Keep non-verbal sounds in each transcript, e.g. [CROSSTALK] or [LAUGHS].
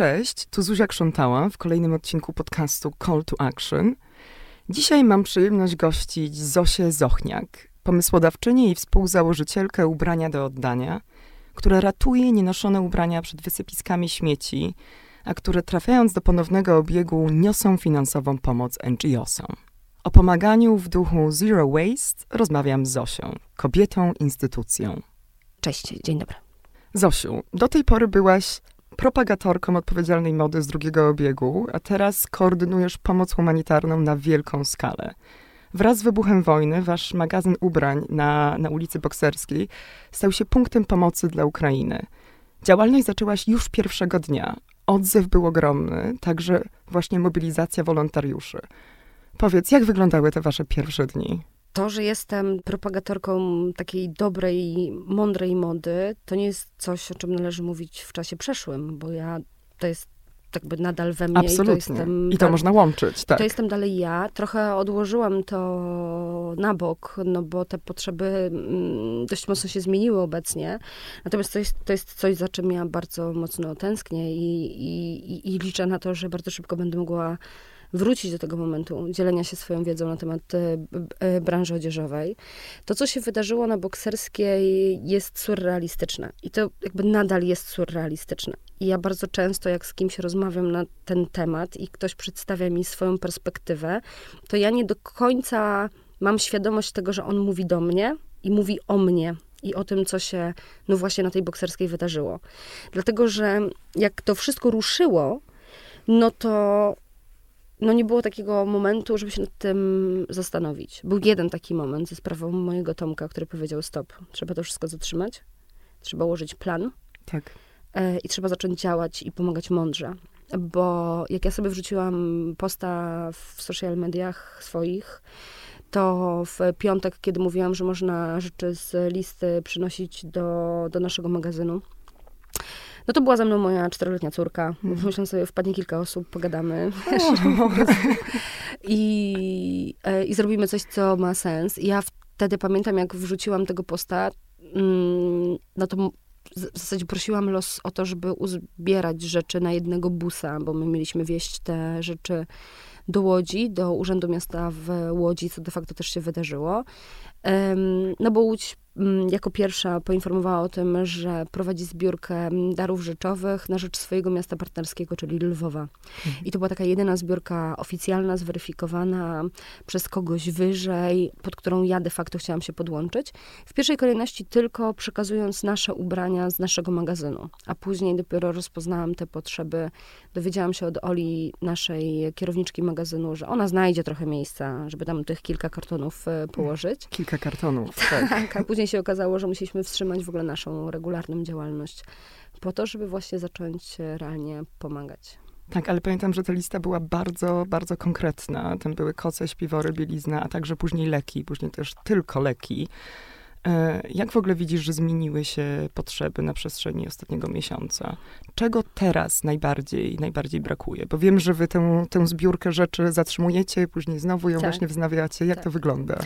Cześć, tu Zuzia Krzątała w kolejnym odcinku podcastu Call to Action. Dzisiaj mam przyjemność gościć Zosię Zochniak, pomysłodawczynię i współzałożycielkę ubrania do oddania, która ratuje nienoszone ubrania przed wysypiskami śmieci, a które trafiając do ponownego obiegu niosą finansową pomoc NGO-som. O pomaganiu w duchu Zero Waste rozmawiam z Zosią, kobietą instytucją. Cześć, dzień dobry. Zosiu, do tej pory byłaś propagatorką odpowiedzialnej mody z drugiego obiegu, a teraz koordynujesz pomoc humanitarną na wielką skalę. Wraz z wybuchem wojny wasz magazyn ubrań na, na ulicy Bokserskiej stał się punktem pomocy dla Ukrainy. Działalność zaczęłaś już pierwszego dnia. Odzew był ogromny, także właśnie mobilizacja wolontariuszy. Powiedz, jak wyglądały te wasze pierwsze dni? To, że jestem propagatorką takiej dobrej, mądrej mody, to nie jest coś, o czym należy mówić w czasie przeszłym, bo ja to jest jakby nadal we mnie. Absolutnie. I to, jestem, I to można łączyć, tak. To jestem dalej ja. Trochę odłożyłam to na bok, no bo te potrzeby mm, dość mocno się zmieniły obecnie. Natomiast to jest, to jest coś, za czym ja bardzo mocno tęsknię i, i, i liczę na to, że bardzo szybko będę mogła wrócić do tego momentu dzielenia się swoją wiedzą na temat e, e, branży odzieżowej. To, co się wydarzyło na bokserskiej jest surrealistyczne i to jakby nadal jest surrealistyczne. I ja bardzo często, jak z kimś rozmawiam na ten temat i ktoś przedstawia mi swoją perspektywę, to ja nie do końca mam świadomość tego, że on mówi do mnie i mówi o mnie, i o tym, co się no właśnie na tej bokserskiej wydarzyło. Dlatego, że jak to wszystko ruszyło, no to no nie było takiego momentu, żeby się nad tym zastanowić. Był jeden taki moment ze sprawą mojego Tomka, który powiedział stop, trzeba to wszystko zatrzymać, trzeba ułożyć plan. Tak. E, I trzeba zacząć działać i pomagać mądrze. Bo jak ja sobie wrzuciłam posta w social mediach swoich, to w piątek, kiedy mówiłam, że można rzeczy z listy przynosić do, do naszego magazynu, no to była ze mną moja czteroletnia córka. Mm. Myślałam sobie, wpadnie kilka osób, pogadamy. [LAUGHS] I, e, I zrobimy coś, co ma sens. I ja wtedy pamiętam, jak wrzuciłam tego posta, mm, no to w zasadzie prosiłam los o to, żeby uzbierać rzeczy na jednego busa, bo my mieliśmy wieść te rzeczy do Łodzi, do Urzędu Miasta w Łodzi, co de facto też się wydarzyło. No bo Łódź jako pierwsza poinformowała o tym, że prowadzi zbiórkę mm, darów rzeczowych na rzecz swojego miasta partnerskiego, czyli Lwowa. Mhm. I to była taka jedyna zbiórka oficjalna, zweryfikowana przez kogoś wyżej, pod którą ja de facto chciałam się podłączyć. W pierwszej kolejności tylko przekazując nasze ubrania z naszego magazynu, a później dopiero rozpoznałam te potrzeby. Dowiedziałam się od Oli, naszej kierowniczki magazynu, że ona znajdzie trochę miejsca, żeby tam tych kilka kartonów e, położyć. Kilka kartonów, [LAUGHS] tak. tak a później się okazało, że musieliśmy wstrzymać w ogóle naszą regularną działalność po to, żeby właśnie zacząć realnie pomagać. Tak, ale pamiętam, że ta lista była bardzo, bardzo konkretna. Tam były koce, śpiwory, bielizna, a także później leki, później też tylko leki. E, jak w ogóle widzisz, że zmieniły się potrzeby na przestrzeni ostatniego miesiąca? Czego teraz najbardziej, najbardziej brakuje? Bo wiem, że wy tę, tę zbiórkę rzeczy zatrzymujecie, później znowu ją tak. właśnie wznawiacie. Jak tak. to wygląda?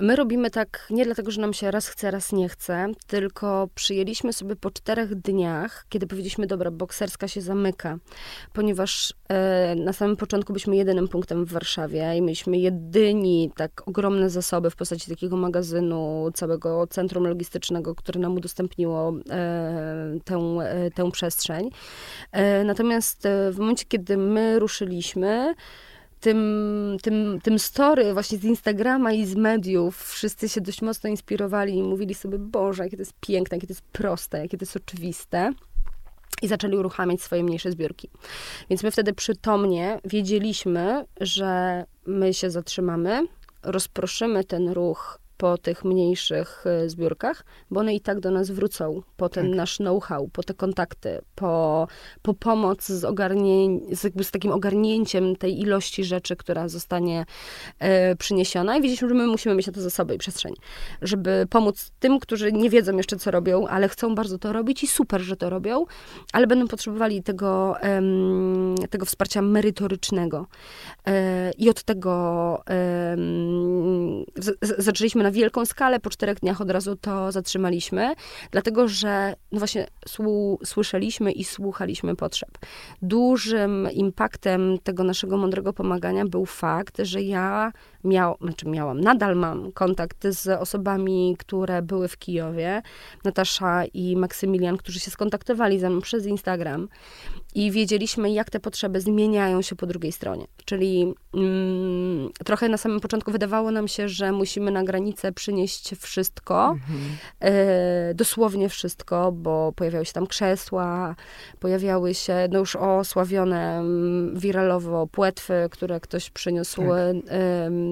My robimy tak nie dlatego, że nam się raz chce, raz nie chce, tylko przyjęliśmy sobie po czterech dniach, kiedy powiedzieliśmy, dobra, bokserska się zamyka, ponieważ e, na samym początku byliśmy jedynym punktem w Warszawie i mieliśmy jedyni tak ogromne zasoby w postaci takiego magazynu, całego centrum logistycznego, które nam udostępniło e, tę, e, tę przestrzeń. E, natomiast e, w momencie, kiedy my ruszyliśmy, tym, tym, tym story właśnie z Instagrama i z mediów wszyscy się dość mocno inspirowali i mówili sobie, Boże, jakie to jest piękne, jakie to jest proste, jakie to jest oczywiste. I zaczęli uruchamiać swoje mniejsze zbiórki. Więc my wtedy przytomnie wiedzieliśmy, że my się zatrzymamy, rozproszymy ten ruch po tych mniejszych e, zbiórkach, bo one i tak do nas wrócą po ten tak. nasz know-how, po te kontakty, po, po pomoc z, z, jakby z takim ogarnięciem tej ilości rzeczy, która zostanie e, przyniesiona. I wiedzieliśmy, że my musimy mieć na to zasoby i przestrzeń, żeby pomóc tym, którzy nie wiedzą jeszcze, co robią, ale chcą bardzo to robić i super, że to robią, ale będą potrzebowali tego, em, tego wsparcia merytorycznego. E, I od tego z, zaczęliśmy na wielką skalę, po czterech dniach od razu to zatrzymaliśmy, dlatego że no właśnie słyszeliśmy i słuchaliśmy potrzeb. Dużym impaktem tego naszego mądrego pomagania był fakt, że ja miał, znaczy miałam, nadal mam kontakt z osobami, które były w Kijowie, Natasza i Maksymilian, którzy się skontaktowali ze mną przez Instagram i wiedzieliśmy, jak te potrzeby zmieniają się po drugiej stronie. Czyli mm, trochę na samym początku wydawało nam się, że musimy na granicę przynieść wszystko, mhm. e, dosłownie wszystko, bo pojawiały się tam krzesła, pojawiały się no już osławione mm, wiralowo płetwy, które ktoś przyniósł tak.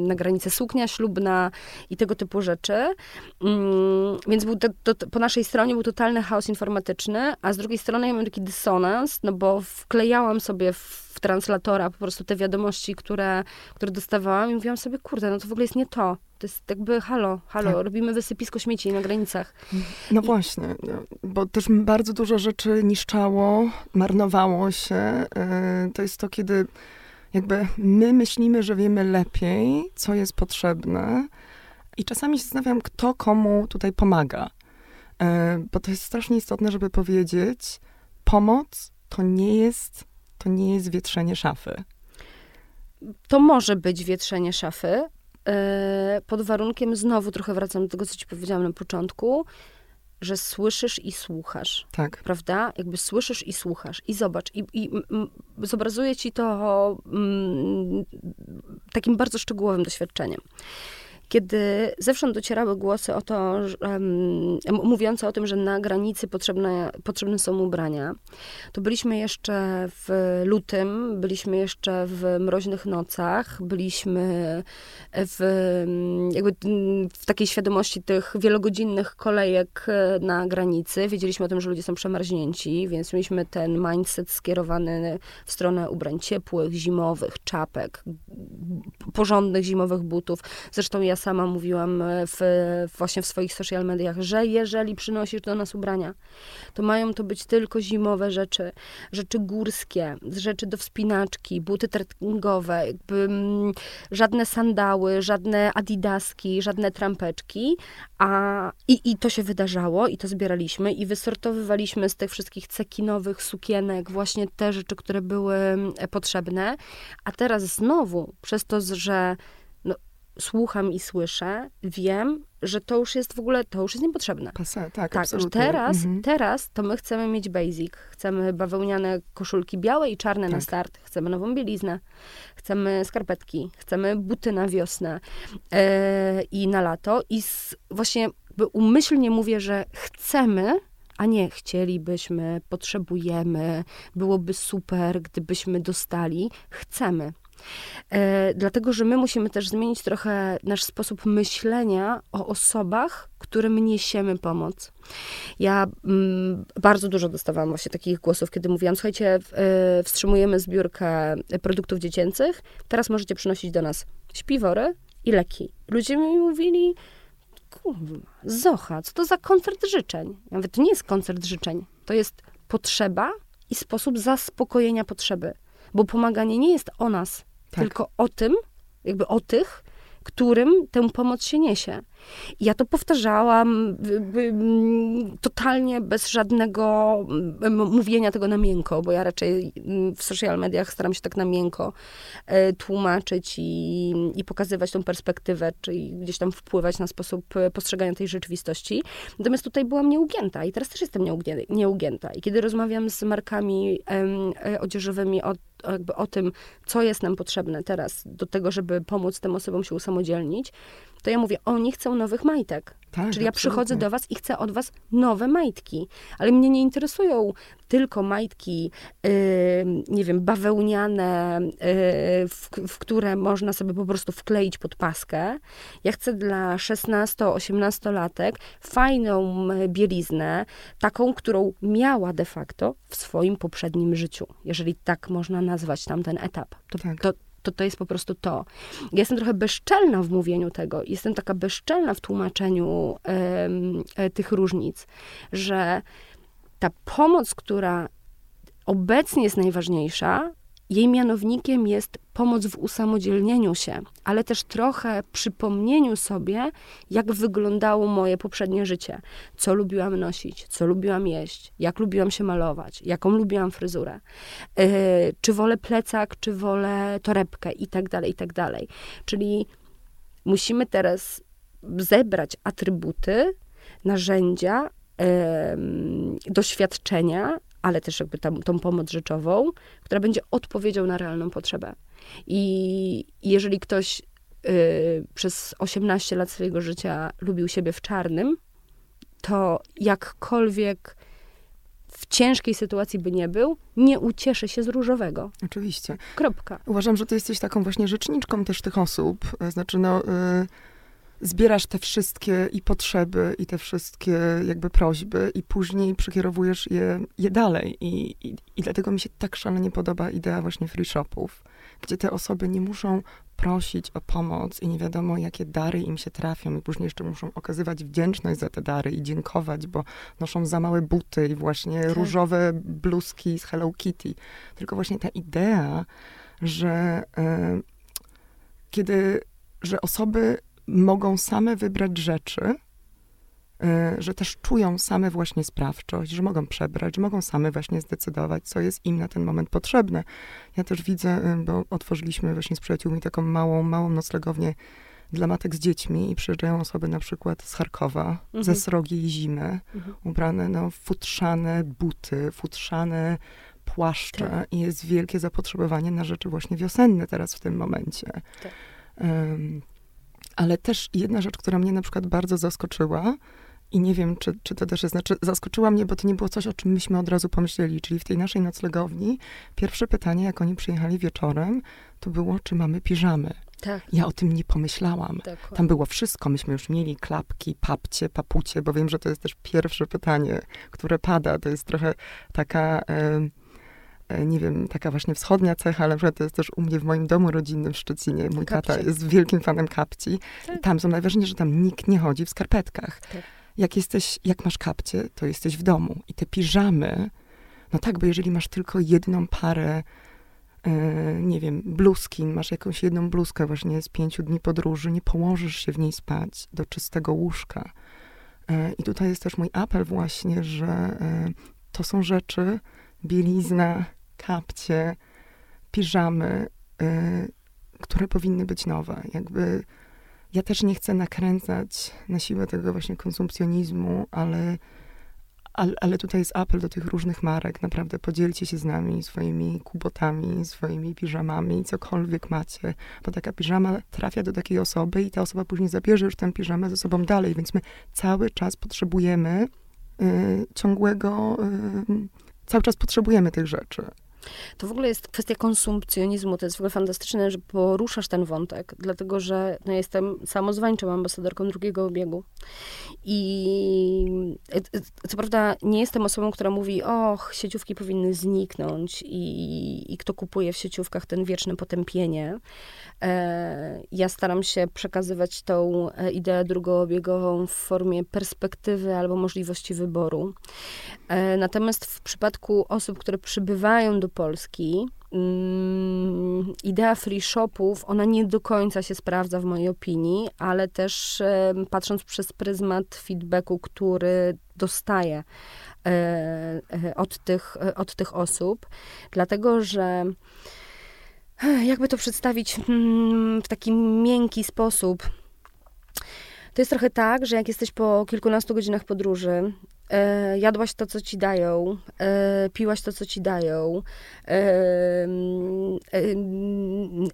Na granicę suknia ślubna i tego typu rzeczy. Mm, więc był to, to, po naszej stronie był totalny chaos informatyczny, a z drugiej strony ja miałem taki dysonans, no bo wklejałam sobie w translatora po prostu te wiadomości, które, które dostawałam i mówiłam sobie, kurde, no to w ogóle jest nie to. To jest jakby halo, halo, tak. robimy wysypisko śmieci na granicach. No I... właśnie, no, bo też bardzo dużo rzeczy niszczało, marnowało się. E, to jest to, kiedy jakby my myślimy, że wiemy lepiej, co jest potrzebne i czasami się zastanawiam, kto komu tutaj pomaga. E, bo to jest strasznie istotne, żeby powiedzieć, pomoc to nie jest, to nie jest wietrzenie szafy. To może być wietrzenie szafy, e, pod warunkiem, znowu trochę wracam do tego, co ci powiedziałam na początku, że słyszysz i słuchasz. Tak. Prawda? Jakby słyszysz i słuchasz. I zobacz, i, i m, zobrazuję ci to m, mm, takim bardzo szczegółowym doświadczeniem kiedy zewsząd docierały głosy o to, że, um, mówiące o tym, że na granicy potrzebne, potrzebne są ubrania, to byliśmy jeszcze w lutym, byliśmy jeszcze w mroźnych nocach, byliśmy w, jakby w takiej świadomości tych wielogodzinnych kolejek e, na granicy. Wiedzieliśmy o tym, że ludzie są przemarznięci, więc mieliśmy ten mindset skierowany w stronę ubrań ciepłych, zimowych, czapek, porządnych zimowych butów. Zresztą ja sama mówiłam e, w, właśnie w swoich social mediach, że jeżeli przynosisz do nas ubrania, to mają to być tylko zimowe rzeczy, rzeczy górskie, rzeczy do wspinaczki, buty trekkingowe, jakby mm, żadne sandały, żadne adidaski, żadne trampeczki, a i, i to się wydarzało i to zbieraliśmy i wysortowywaliśmy z tych wszystkich cekinowych sukienek właśnie te rzeczy, które były e, potrzebne, a teraz znowu przez to, że słucham i słyszę, wiem, że to już jest w ogóle, to już jest niepotrzebne. Tak, tak absolutnie. Teraz, mhm. teraz to my chcemy mieć basic. Chcemy bawełniane koszulki białe i czarne tak. na start. Chcemy nową bieliznę. Chcemy skarpetki. Chcemy buty na wiosnę yy, i na lato. I z, właśnie umyślnie mówię, że chcemy, a nie chcielibyśmy, potrzebujemy, byłoby super, gdybyśmy dostali. Chcemy. E, dlatego, że my musimy też zmienić trochę nasz sposób myślenia o osobach, którym niesiemy pomoc. Ja mm, bardzo dużo dostawałam właśnie takich głosów, kiedy mówiłam, słuchajcie, y, wstrzymujemy zbiórkę produktów dziecięcych, teraz możecie przynosić do nas śpiwory i leki. Ludzie mi mówili, kurwa, Zocha, co to za koncert życzeń? Mówię, to nie jest koncert życzeń, to jest potrzeba i sposób zaspokojenia potrzeby. Bo pomaganie nie jest o nas, tak. tylko o tym, jakby o tych, którym tę pomoc się niesie. Ja to powtarzałam totalnie bez żadnego mówienia tego na miękko, bo ja raczej w social mediach staram się tak na miękko e, tłumaczyć i, i pokazywać tą perspektywę, czyli gdzieś tam wpływać na sposób e, postrzegania tej rzeczywistości. Natomiast tutaj byłam nieugięta i teraz też jestem nieugięta. I kiedy rozmawiam z markami e, odzieżowymi o jakby o tym, co jest nam potrzebne teraz do tego, żeby pomóc tym osobom się usamodzielnić, to ja mówię, oni chcą nowych majtek. Tak, Czyli ja przychodzę do was i chcę od was nowe majtki. Ale mnie nie interesują tylko majtki, yy, nie wiem, bawełniane, yy, w, w, które można sobie po prostu wkleić pod paskę. Ja chcę dla 16-18 latek fajną bieliznę, taką, którą miała de facto w swoim poprzednim życiu, jeżeli tak można nazwać tamten etap. To, tak. to, to to jest po prostu to. Ja jestem trochę bezczelna w mówieniu tego, jestem taka bezczelna w tłumaczeniu e, tych różnic, że ta pomoc, która obecnie jest najważniejsza, jej mianownikiem jest pomoc w usamodzielnieniu się, ale też trochę przypomnieniu sobie, jak wyglądało moje poprzednie życie. Co lubiłam nosić, co lubiłam jeść, jak lubiłam się malować, jaką lubiłam fryzurę, yy, czy wolę plecak, czy wolę torebkę i tak dalej, i tak dalej. Czyli musimy teraz zebrać atrybuty, narzędzia, doświadczenia, ale też jakby tam, tą pomoc rzeczową, która będzie odpowiedzią na realną potrzebę. I jeżeli ktoś y, przez 18 lat swojego życia lubił siebie w czarnym, to jakkolwiek w ciężkiej sytuacji by nie był, nie ucieszy się z różowego. Oczywiście. Kropka. Uważam, że ty jesteś taką właśnie rzeczniczką też tych osób. Znaczy, no, y, zbierasz te wszystkie i potrzeby, i te wszystkie jakby prośby, i później przekierowujesz je, je dalej. I, i, I dlatego mi się tak szalenie podoba idea właśnie free shopów, gdzie te osoby nie muszą prosić o pomoc i nie wiadomo, jakie dary im się trafią, i później jeszcze muszą okazywać wdzięczność za te dary i dziękować, bo noszą za małe buty i właśnie tak. różowe bluzki z Hello Kitty. Tylko właśnie ta idea, że y, kiedy, że osoby mogą same wybrać rzeczy, e, że też czują same właśnie sprawczość, że mogą przebrać, że mogą same właśnie zdecydować, co jest im na ten moment potrzebne. Ja też widzę, e, bo otworzyliśmy właśnie z przyjaciółmi taką małą, małą noclegownię dla matek z dziećmi i przyjeżdżają osoby na przykład z Charkowa, mhm. ze srogiej zimy, mhm. ubrane no, futrzane buty, futrzane płaszcze tak. i jest wielkie zapotrzebowanie na rzeczy właśnie wiosenne teraz w tym momencie. Tak. Um, ale też jedna rzecz, która mnie na przykład bardzo zaskoczyła, i nie wiem, czy, czy to też jest, znaczy zaskoczyła mnie, bo to nie było coś, o czym myśmy od razu pomyśleli, czyli w tej naszej noclegowni pierwsze pytanie, jak oni przyjechali wieczorem, to było, czy mamy piżamy. Tak. Ja o tym nie pomyślałam. Tak. Tam było wszystko. Myśmy już mieli klapki, papcie, papucie, bo wiem, że to jest też pierwsze pytanie, które pada. To jest trochę taka... nie wiem, taka właśnie wschodnia cecha, ale to jest też u mnie w moim domu rodzinnym w Szczecinie. Mój Kapcie. tata jest wielkim fanem kapci. Tak. Tam są najważniejsze, że tam nikt nie chodzi w skarpetkach. Tak. Jak jesteś, jak masz kapcie, to jesteś w domu. I te piżamy, no tak, bo jeżeli masz tylko jedną parę, e, nie wiem, bluzki, masz jakąś jedną bluzkę właśnie z pięciu dni podróży, nie położysz się w niej spać do czystego łóżka. E, I tutaj jest też mój apel właśnie, że to są rzeczy, bielizna, kapcie, piżamy, y, które powinny być nowe. Jakby ja też nie chcę nakręcać na siłę tego właśnie konsumpcjonizmu, ale, ale, ale tutaj jest apel do tych różnych marek. Naprawdę podzielcie się z nami swoimi kubotami, swoimi piżamami, cokolwiek macie, bo taka piżama trafia do takiej osoby i ta osoba później zabierze już tę piżamę ze sobą dalej, więc my cały czas potrzebujemy y, ciągłego, y, cały czas potrzebujemy tych rzeczy. To w ogóle jest kwestia konsumpcjonizmu. To jest w ogóle fantastyczne, że poruszasz ten wątek, dlatego że no, jestem samozwańczą ambasadorką drugiego obiegu. I e, e, co prawda nie jestem osobą, która mówi, och, sieciówki powinny zniknąć i, i kto kupuje w sieciówkach ten wieczne potępienie. E, ja staram się przekazywać tą ideę drugoobiegową w formie perspektywy albo możliwości wyboru. Natomiast w przypadku osób, które przybywają do Polski, mm, idea free shopów, ona nie do końca się sprawdza w mojej opinii, ale też patrząc przez pryzmat feedbacku, który dostaję e, e, od tych, e, od tych osób, dlatego że jakby to przedstawić mm, w taki miękki sposób. To jest trochę tak, że jak jesteś po kilkunastu godzinach podróży, E, jadłaś to, co ci dają, e, piłaś to, co ci dają, e, e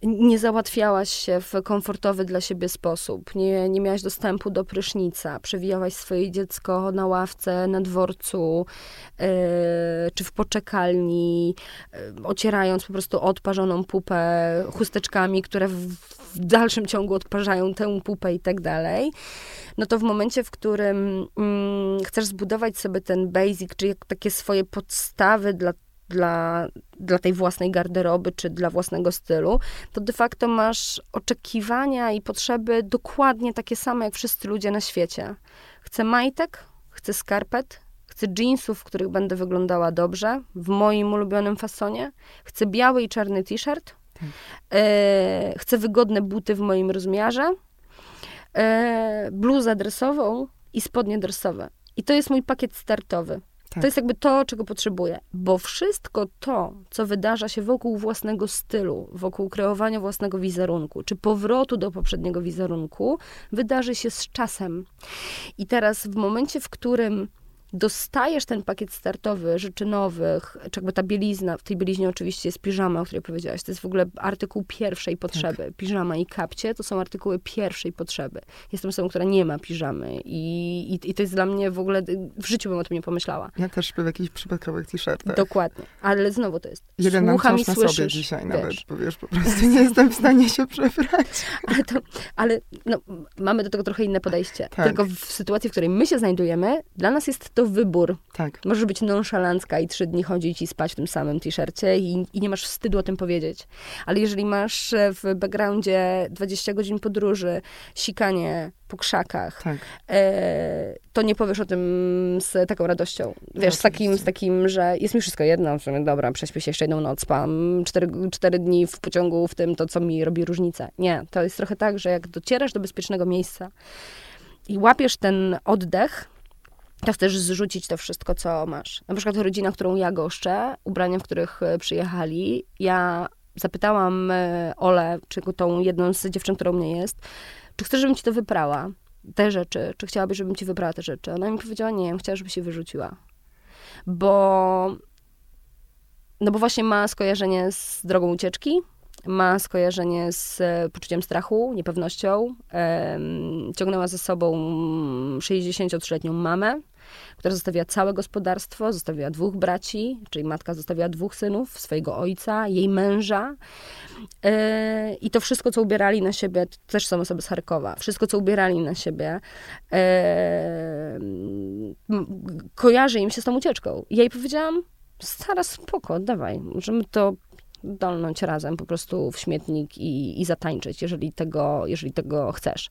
nie załatwiałaś się w komfortowy dla siebie sposób, nie, nie miałaś dostępu do prysznica, przewijałaś swoje dziecko na ławce, na dworcu, e, czy w poczekalni, e, ocierając po prostu odparzoną pupę chusteczkami, które w, w dalszym ciągu odparzają tę pupę i tak dalej no to w momencie, w którym mm, chcesz zbudować sobie ten basic, czyli takie swoje podstawy dla dla, dla tej własnej garderoby, czy dla własnego stylu, to de facto masz oczekiwania i potrzeby dokładnie takie same, jak wszyscy ludzie na świecie. Chcę majtek, chcę skarpet, Chcę jeansów, w których będę wyglądała dobrze, w moim ulubionym fasonie. Chcę biały i czarny t-shirt. Tak. E, chcę wygodne buty w moim rozmiarze. E, bluzę dresową i spodnie dresowe. I to jest mój pakiet startowy. Tak. To jest jakby to, czego potrzebuję. Bo wszystko to, co wydarza się wokół własnego stylu, wokół kreowania własnego wizerunku, czy powrotu do poprzedniego wizerunku, wydarzy się z czasem. I teraz w momencie, w którym dostajesz ten pakiet startowy rzeczy nowych, czy jakby ta bielizna, w tej bieliźnie oczywiście jest piżama, o której powiedziałaś, to jest w ogóle artykuł pierwszej potrzeby. Tak. Piżama i kapcie to są artykuły pierwszej potrzeby. Jestem osobą, która nie ma piżamy i, i, i to jest dla mnie w ogóle, w życiu bym o tym nie pomyślała. Ja też w jakichś przypadkowych t-shirtach. Dokładnie, ale znowu to jest, Jeden słucham i słyszysz. sobie dzisiaj wiesz. nawet, bo wiesz, po prostu nie jestem w stanie się przebrać. [LAUGHS] Ale, to, ale no, mamy do tego trochę inne podejście. Tak. Tylko w sytuacji, w której my się znajdujemy, dla nas jest to wybór. Tak. Możesz być nonszalancka i trzy dni chodzić i spać w tym samym t-shircie i, i, nie masz wstydu o tym powiedzieć. Ale jeżeli masz e, w backgroundzie 20 godzin podróży, sikanie po krzakach, tak. e, to nie powiesz o tym z taką radością. Wiesz, z takim, z takim, że jest mi wszystko jedno, w sumie, dobra, prześpię się jeszcze jedną noc, spam cztery, cztery dni w pociągu w tym, to co mi robi różnicę. Nie, to jest trochę tak, że jak docierasz do bezpiecznego miejsca i łapiesz ten oddech, to chcesz zrzucić to wszystko, co masz. Na przykład rodzina, którą ja goszczę, ubrania, w których e, przyjechali, ja zapytałam e, Olę, czy tą jedną z dziewczyn, która u mnie jest, czy chcesz, żebym ci to wyprała, te rzeczy, czy chciałabyś, żebym ci wyprała te rzeczy. Ona mi powiedziała, nie, chciała, żeby się wyrzuciła. Bo, no bo właśnie ma skojarzenie z drogą ucieczki, ma skojarzenie z e, poczuciem strachu, niepewnością. ciągnęła ze sobą 63-letnią mamę, która zostawia całe gospodarstwo, zostawiła dwóch braci, czyli matka zostawiła dwóch synów, swojego ojca, jej męża. E, I to wszystko, co ubierali na siebie, to też są osoby z Charkowa, wszystko, co ubierali na siebie, e, kojarzy im się z tą ucieczką. Ja jej powiedziałam, stara, spoko, dawaj, możemy to dolnąć razem po prostu w śmietnik i, i zatańczyć, jeżeli tego, jeżeli tego chcesz.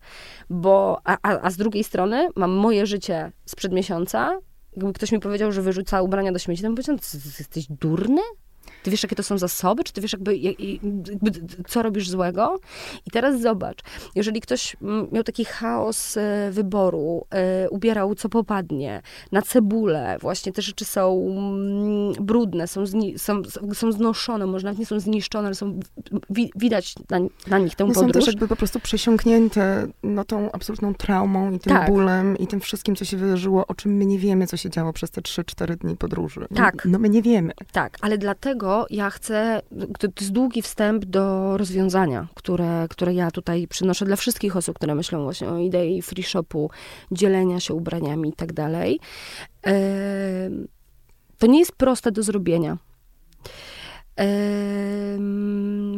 Bo, a, a z drugiej strony mam moje życie sprzed miesiąca, jakby ktoś mi powiedział, że wyrzuca ubrania do śmieci, to bym powiedział, jesteś durny? Ty wiesz, jakie to są zasoby? Czy ty wiesz, jakby, jakby, co robisz złego? I teraz zobacz, jeżeli ktoś miał taki chaos e, wyboru, e, ubierał co popadnie, na cebulę, właśnie te rzeczy są mm, brudne, są, zni- są, są znoszone, może nawet nie są zniszczone, ale są, wi- widać na, na, nich tę no podróż. Są też jakby po prostu przesiąknięte no, tą absolutną traumą i tym tak. bólem i tym wszystkim, co się wydarzyło, o czym my nie wiemy, co się działo przez te 3-4 dni podróży. Tak. No my nie wiemy. Tak, ale dlatego ja chcę, to jest długi wstęp do rozwiązania, które, które ja tutaj przynoszę dla wszystkich osób, które myślą właśnie o idei free shopu, dzielenia się ubraniami i tak dalej. To nie jest proste do zrobienia.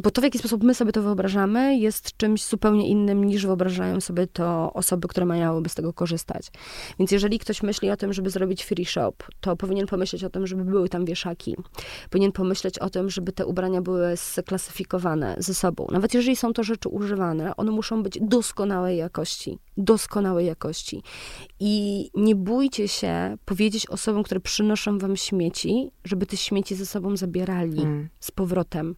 Bo to, w jaki sposób my sobie to wyobrażamy, jest czymś zupełnie innym niż wyobrażają sobie to osoby, które miałyby z tego korzystać. Więc jeżeli ktoś myśli o tym, żeby zrobić free shop, to powinien pomyśleć o tym, żeby były tam wieszaki. Powinien pomyśleć o tym, żeby te ubrania były sklasyfikowane ze sobą. Nawet jeżeli są to rzeczy używane, one muszą być doskonałej jakości. Doskonałej jakości. I nie bójcie się powiedzieć osobom, które przynoszą wam śmieci, żeby te śmieci ze sobą zabierali. Mm z powrotem.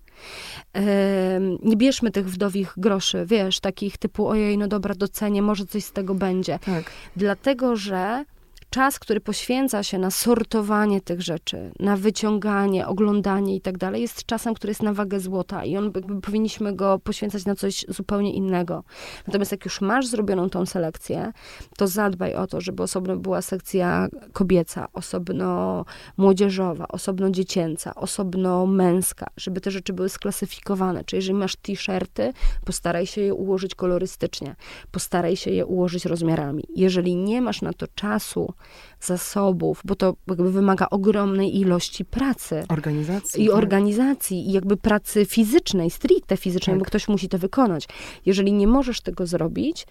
nie bierzmy tych wdowich groszy, wiesz, takich typu ojej, no dobra, docenię, może coś z tego będzie. Tak. Dlatego, że czas, który poświęca się na sortowanie tych rzeczy, na wyciąganie, oglądanie i tak dalej, jest czasem, który jest na wagę złota i on powinniśmy go poświęcać na coś zupełnie innego. Natomiast jak już masz zrobioną tą selekcję, to zadbaj o to, żeby osobno była sekcja kobieca, osobno młodzieżowa, osobno dziecięca, osobno męska, żeby te rzeczy były sklasyfikowane. Czyli jeżeli masz t-shirty, postaraj się je ułożyć kolorystycznie, postaraj się je ułożyć rozmiarami. Jeżeli nie masz na to czasu, zasobów, bo to jakby wymaga ogromnej ilości pracy. Organizacji. I tak. organizacji, i jakby pracy fizycznej, stricte fizycznej, tak. bo ktoś musi to wykonać. Jeżeli nie możesz tego zrobić,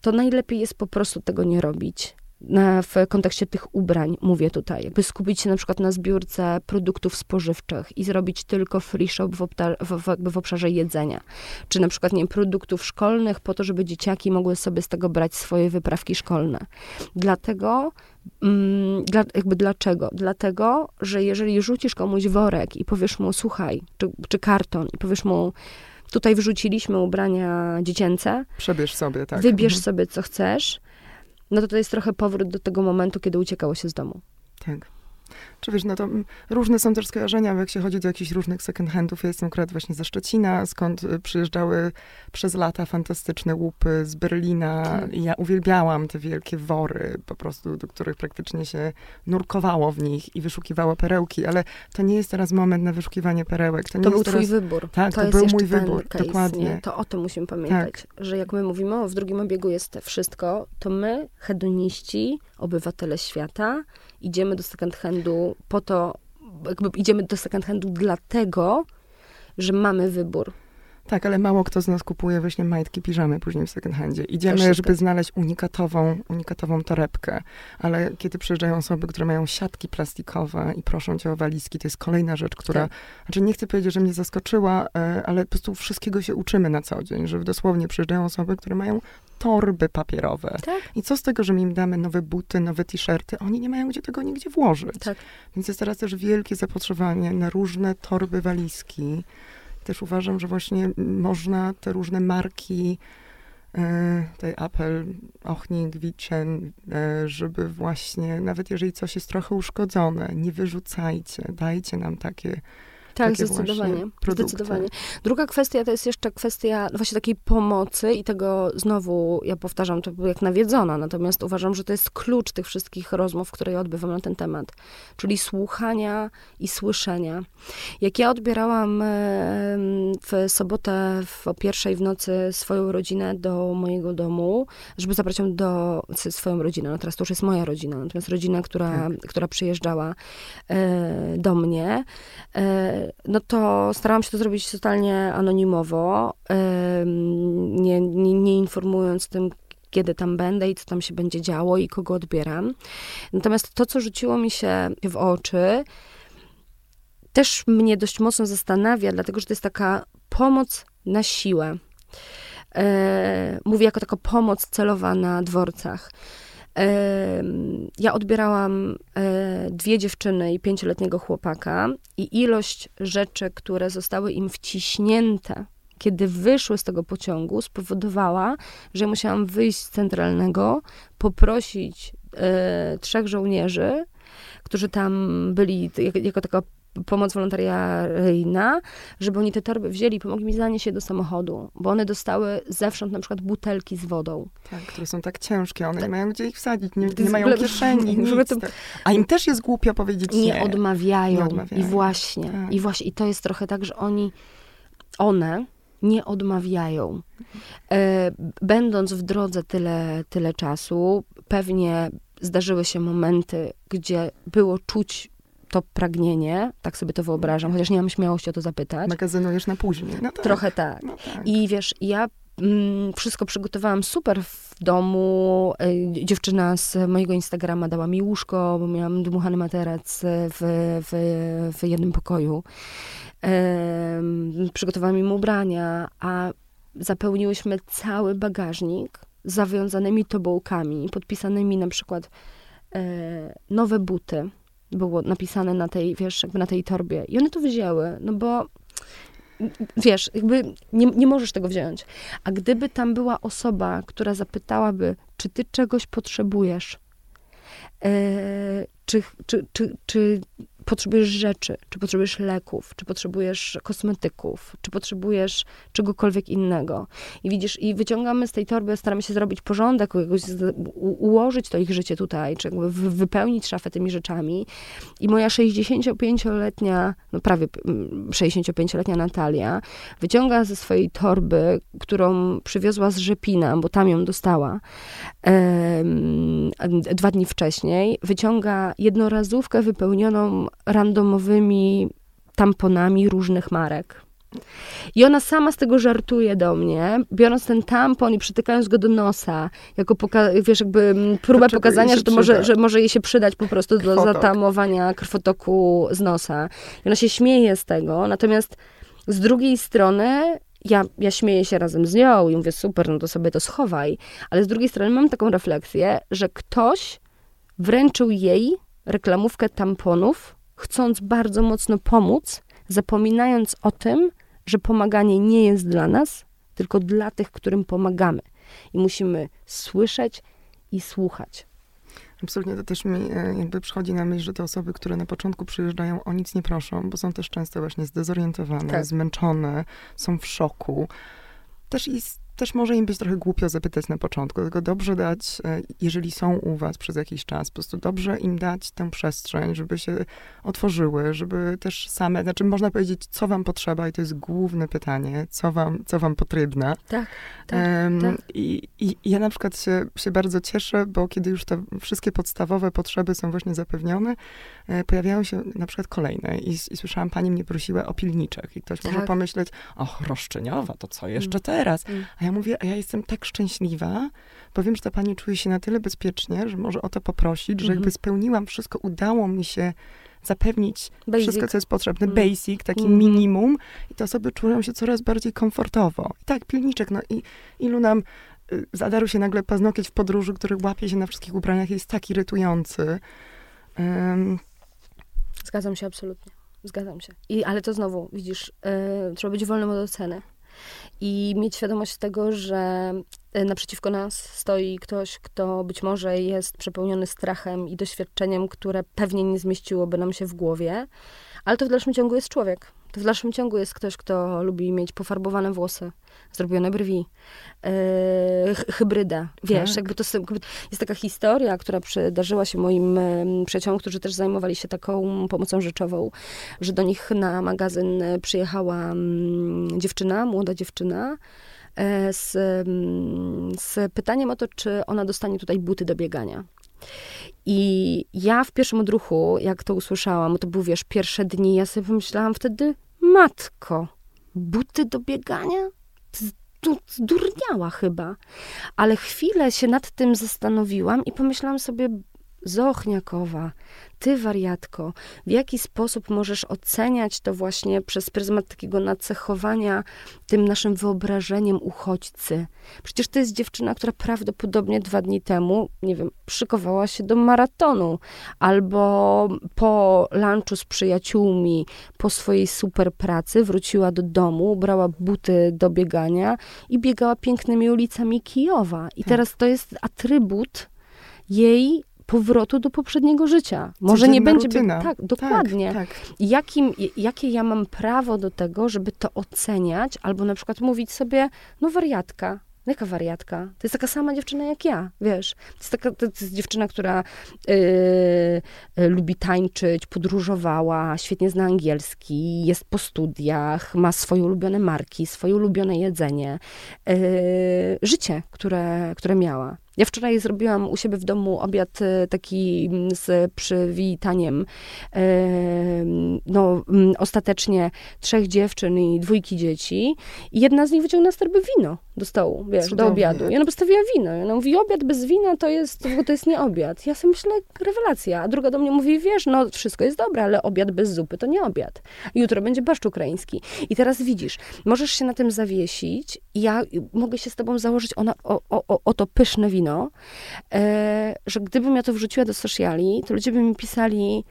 to najlepiej jest po prostu tego nie robić. Na, w kontekście tych ubrań mówię tutaj, jakby skupić się na przykład na zbiórce produktów spożywczych i zrobić tylko free shop w, w, w, w obszarze jedzenia. Czy na przykład, nie produktów szkolnych po to, żeby dzieciaki mogły sobie z tego brać swoje wyprawki szkolne. Dlatego Mm, dla, jakby dlaczego? Dlatego, że jeżeli rzucisz komuś worek i powiesz mu, słuchaj, czy, czy karton, i powiesz mu, tutaj wrzuciliśmy ubrania dziecięce. Przebierz sobie, tak. Wybierz mhm. sobie, co chcesz. No to to jest trochę powrót do tego momentu, kiedy uciekało się z domu. Tak. Czy wiesz, no to różne są też skojarzenia, jak się chodzi do jakichś różnych second handów. Ja jestem akurat właśnie ze Szczecina, skąd y, przyjeżdżały przez lata fantastyczne łupy z Berlina. Tak. I ja uwielbiałam te wielkie wory, po prostu, do których praktycznie się nurkowało w nich i wyszukiwało perełki, ale to nie jest teraz moment na wyszukiwanie perełek. To, to był teraz... twój wybór. Tak, to, to był mój wybór, case, dokładnie. Nie? To o tym musimy pamiętać, tak. że jak my mówimy, o, w drugim obiegu jest wszystko, to my, hedoniści, obywatele świata, idziemy do second handu po to, jakby idziemy do second handu dlatego, że mamy wybór. Tak, ale mało kto z nas kupuje właśnie majtki, piżamy później w second handzie. Idziemy, żeby znaleźć unikatową, unikatową torebkę, ale kiedy przyjeżdżają osoby, które mają siatki plastikowe i proszą cię o walizki, to jest kolejna rzecz, która, tak. znaczy nie chcę powiedzieć, że mnie zaskoczyła, e, ale po prostu wszystkiego się uczymy na co dzień, że dosłownie przyjeżdżają osoby, które mają torby papierowe. Tak. I co z tego, że my im damy nowe buty, nowe t-shirty? Oni nie mają gdzie tego nigdzie włożyć. Tak. Więc jest teraz też wielkie zapotrzebowanie na różne torby, walizki. Też uważam, że właśnie można te różne marki, e, tej Apple, Ochnik, Wicen, e, żeby właśnie, nawet jeżeli coś jest trochę uszkodzone, nie wyrzucajcie, dajcie nam takie tak, zdecydowanie. zdecydowanie. Druga kwestia to jest jeszcze kwestia właśnie takiej pomocy i tego znowu, ja powtarzam to jak nawiedzona, natomiast uważam, że to jest klucz tych wszystkich rozmów, które ja odbywam na ten temat, czyli słuchania i słyszenia. Jak ja odbierałam w sobotę w, o pierwszej w nocy swoją rodzinę do mojego domu, żeby zabrać ją do swoją rodzinę, no teraz to już jest moja rodzina, natomiast rodzina, która, tak. która przyjeżdżała e, do mnie, e, no to starałam się to zrobić totalnie anonimowo, nie, nie, nie informując tym, kiedy tam będę i co tam się będzie działo i kogo odbieram. Natomiast to, co rzuciło mi się w oczy, też mnie dość mocno zastanawia, dlatego że to jest taka pomoc na siłę. E, mówię jako taka pomoc celowa na dworcach. Ja odbierałam e, dwie dziewczyny i pięcioletniego chłopaka, i ilość rzeczy, które zostały im wciśnięte, kiedy wyszły z tego pociągu, spowodowała, że musiałam wyjść z centralnego, poprosić e, trzech żołnierzy, którzy tam byli jako taka pomoc wolontariaryjna, żeby oni te torby wzięli i pomogli mi zanieść je do samochodu, bo one dostały zewsząd na przykład butelki z wodą. Tak, które są tak ciężkie, one tak. nie mają gdzie ich wsadzić, nie, nie mają kieszeni, [LAUGHS] nic. To... A im też jest głupio powiedzieć nie. Nie odmawiają. Nie odmawiają. I właśnie, tak. i właśnie, i to jest trochę tak, że oni, one nie odmawiają. E, będąc w drodze tyle, tyle czasu, pewnie zdarzyły się momenty, gdzie było czuć to pragnienie, tak sobie to wyobrażam, chociaż nie mam śmiałości o to zapytać. Magazynujesz na później. No tak. Trochę tak. No tak. I wiesz, ja mm, wszystko przygotowałam super w domu. Y, dziewczyna z mojego Instagrama dała mi łóżko, bo miałam dmuchany materac w, w, w jednym pokoju. Przygotowałam im ubrania, a zapełniłyśmy cały bagażnik zawiązanymi tobołkami, podpisanymi na przykład e, nowe buty, było napisane na tej, wiesz, jakby na tej torbie. I one to wzięły, no bo wiesz, jakby nie, nie możesz tego wziąć. A gdyby tam była osoba, która zapytałaby, czy ty czegoś potrzebujesz, e, czy, czy, czy, czy potrzebujesz rzeczy, czy potrzebujesz leków, czy potrzebujesz kosmetyków, czy potrzebujesz czegokolwiek innego. I widzisz, i wyciągamy z tej torby, staramy się zrobić porządek, jakoś ułożyć to ich życie tutaj, czy jakby wypełnić szafę tymi rzeczami. I moja 65-letnia, no prawie 65-letnia Natalia wyciąga ze swojej torby, którą przywiozła z Rzepina, bo tam ją dostała dwa dni wcześniej, wyciąga jednorazówkę wypełnioną randomowymi tamponami różnych marek. I ona sama z tego żartuje do mnie, biorąc ten tampon i przytykając go do nosa, jako poka- wiesz, jakby mm, próbę Dlaczego pokazania, że to może, że może jej się przydać po prostu do Krwotok. zatamowania krwotoku z nosa. I ona się śmieje z tego, natomiast z drugiej strony ja, ja śmieję się razem z nią i mówię, super, no to sobie to schowaj. Ale z drugiej strony mam taką refleksję, że ktoś wręczył jej reklamówkę tamponów, chcąc bardzo mocno pomóc, zapominając o tym, że pomaganie nie jest dla nas, tylko dla tych, którym pomagamy. I musimy słyszeć i słuchać. Absolutnie to też mi e, jakby przychodzi na myśl, że te osoby, które na początku przyjeżdżają, o nic nie proszą, bo są też często właśnie zdezorientowane, Tak. zmęczone, są w szoku. Też, i, też może im być trochę głupio zapytać na początku, tylko dobrze dać, e, jeżeli są u was przez jakiś czas, po prostu dobrze im dać tę przestrzeń, żeby się otworzyły, żeby też same, znaczy można powiedzieć, co wam potrzeba i to jest główne pytanie, co wam, co wam potrzebne. Tak, Em, tak. I, I ja na przykład się, się bardzo cieszę, bo kiedy już te wszystkie podstawowe potrzeby są właśnie zapewnione, e, pojawiają się na przykład kolejne. I, I słyszałam, pani mnie prosiła o pilniczek. I ktoś może Tak. pomyśleć, och, roszczeniowa, to co jeszcze Mm. teraz? Mm. A ja mówię, a ja jestem tak szczęśliwa, bo wiem, że ta pani czuje się na tyle bezpiecznie, że może o to poprosić, że Mhm. jakby spełniłam wszystko, udało mi się zapewnić Basic. wszystko, co jest potrzebne, Mm. basic, taki Mhm. minimum i te osoby czują się coraz bardziej komfortowo. I tak, pilniczek, no i ilu nam y, zadarł się nagle paznokieć w podróży, który łapie się na wszystkich ubraniach, jest tak irytujący. Ym, Zgadzam się absolutnie. Zgadzam się. I, ale to znowu, widzisz, y, trzeba być wolnym od oceny. I mieć świadomość tego, że y, naprzeciwko nas stoi ktoś, kto być może jest przepełniony strachem i doświadczeniem, które pewnie nie zmieściłoby nam się w głowie, ale to w dalszym ciągu jest człowiek. To w dalszym ciągu jest ktoś, kto lubi mieć pofarbowane włosy, zrobione brwi, yy, hy- hybrydę. Wiesz, Tak. jakby to jakby jest taka historia, która przydarzyła się moim przyjaciołom, którzy też zajmowali się taką pomocą rzeczową, że do nich na magazyn przyjechała mm, dziewczyna, młoda dziewczyna, e, z, z pytaniem o to, czy ona dostanie tutaj buty do biegania. I ja w pierwszym odruchu, jak to usłyszałam, to był, wiesz, pierwsze dni, ja sobie pomyślałam wtedy, matko, buty do biegania? Zdurniała chyba. Ale chwilę się nad tym zastanowiłam i pomyślałam sobie, Zochniakowa, ty wariatko, w jaki sposób możesz oceniać to właśnie przez pryzmat takiego nacechowania tym naszym wyobrażeniem uchodźcy? Przecież to jest dziewczyna, która prawdopodobnie dwa dni temu, nie wiem, szykowała się do maratonu, albo po lunchu z przyjaciółmi, po swojej super pracy wróciła do domu, ubrała buty do biegania i biegała pięknymi ulicami Kijowa. I Tak. teraz to jest atrybut jej powrotu do poprzedniego życia. Może nie będzie... rutyna. Tak, dokładnie. Tak, tak. Jakim, jakie ja mam prawo do tego, żeby to oceniać, albo na przykład mówić sobie, no wariatka, Jaka wariatka? To jest taka sama dziewczyna jak ja, wiesz. To jest, taka, to jest dziewczyna, która yy, yy, lubi tańczyć, podróżowała, świetnie zna angielski, jest po studiach, ma swoje ulubione marki, swoje ulubione jedzenie. Yy, życie, które, które miała. Ja wczoraj zrobiłam u siebie w domu obiad y, taki mm, z przywitaniem. Yy, no, mm, ostatecznie trzech dziewczyn i dwójki dzieci. I jedna z nich wyciągnęła z torby wino do stołu, wiesz, do Cudownie. obiadu. I ona postawiła wino. I ona mówi, obiad bez wina to jest, to jest nie obiad. Ja sobie myślę, rewelacja. A druga do mnie mówi, wiesz, no wszystko jest dobre, ale obiad bez zupy to nie obiad. Jutro będzie barszcz ukraiński. I teraz widzisz, możesz się na tym zawiesić. i Ja mogę się z tobą założyć ona, o, o, o, o to pyszne wino, e, że gdybym ja to wrzuciła do sociali, to ludzie by mi pisali,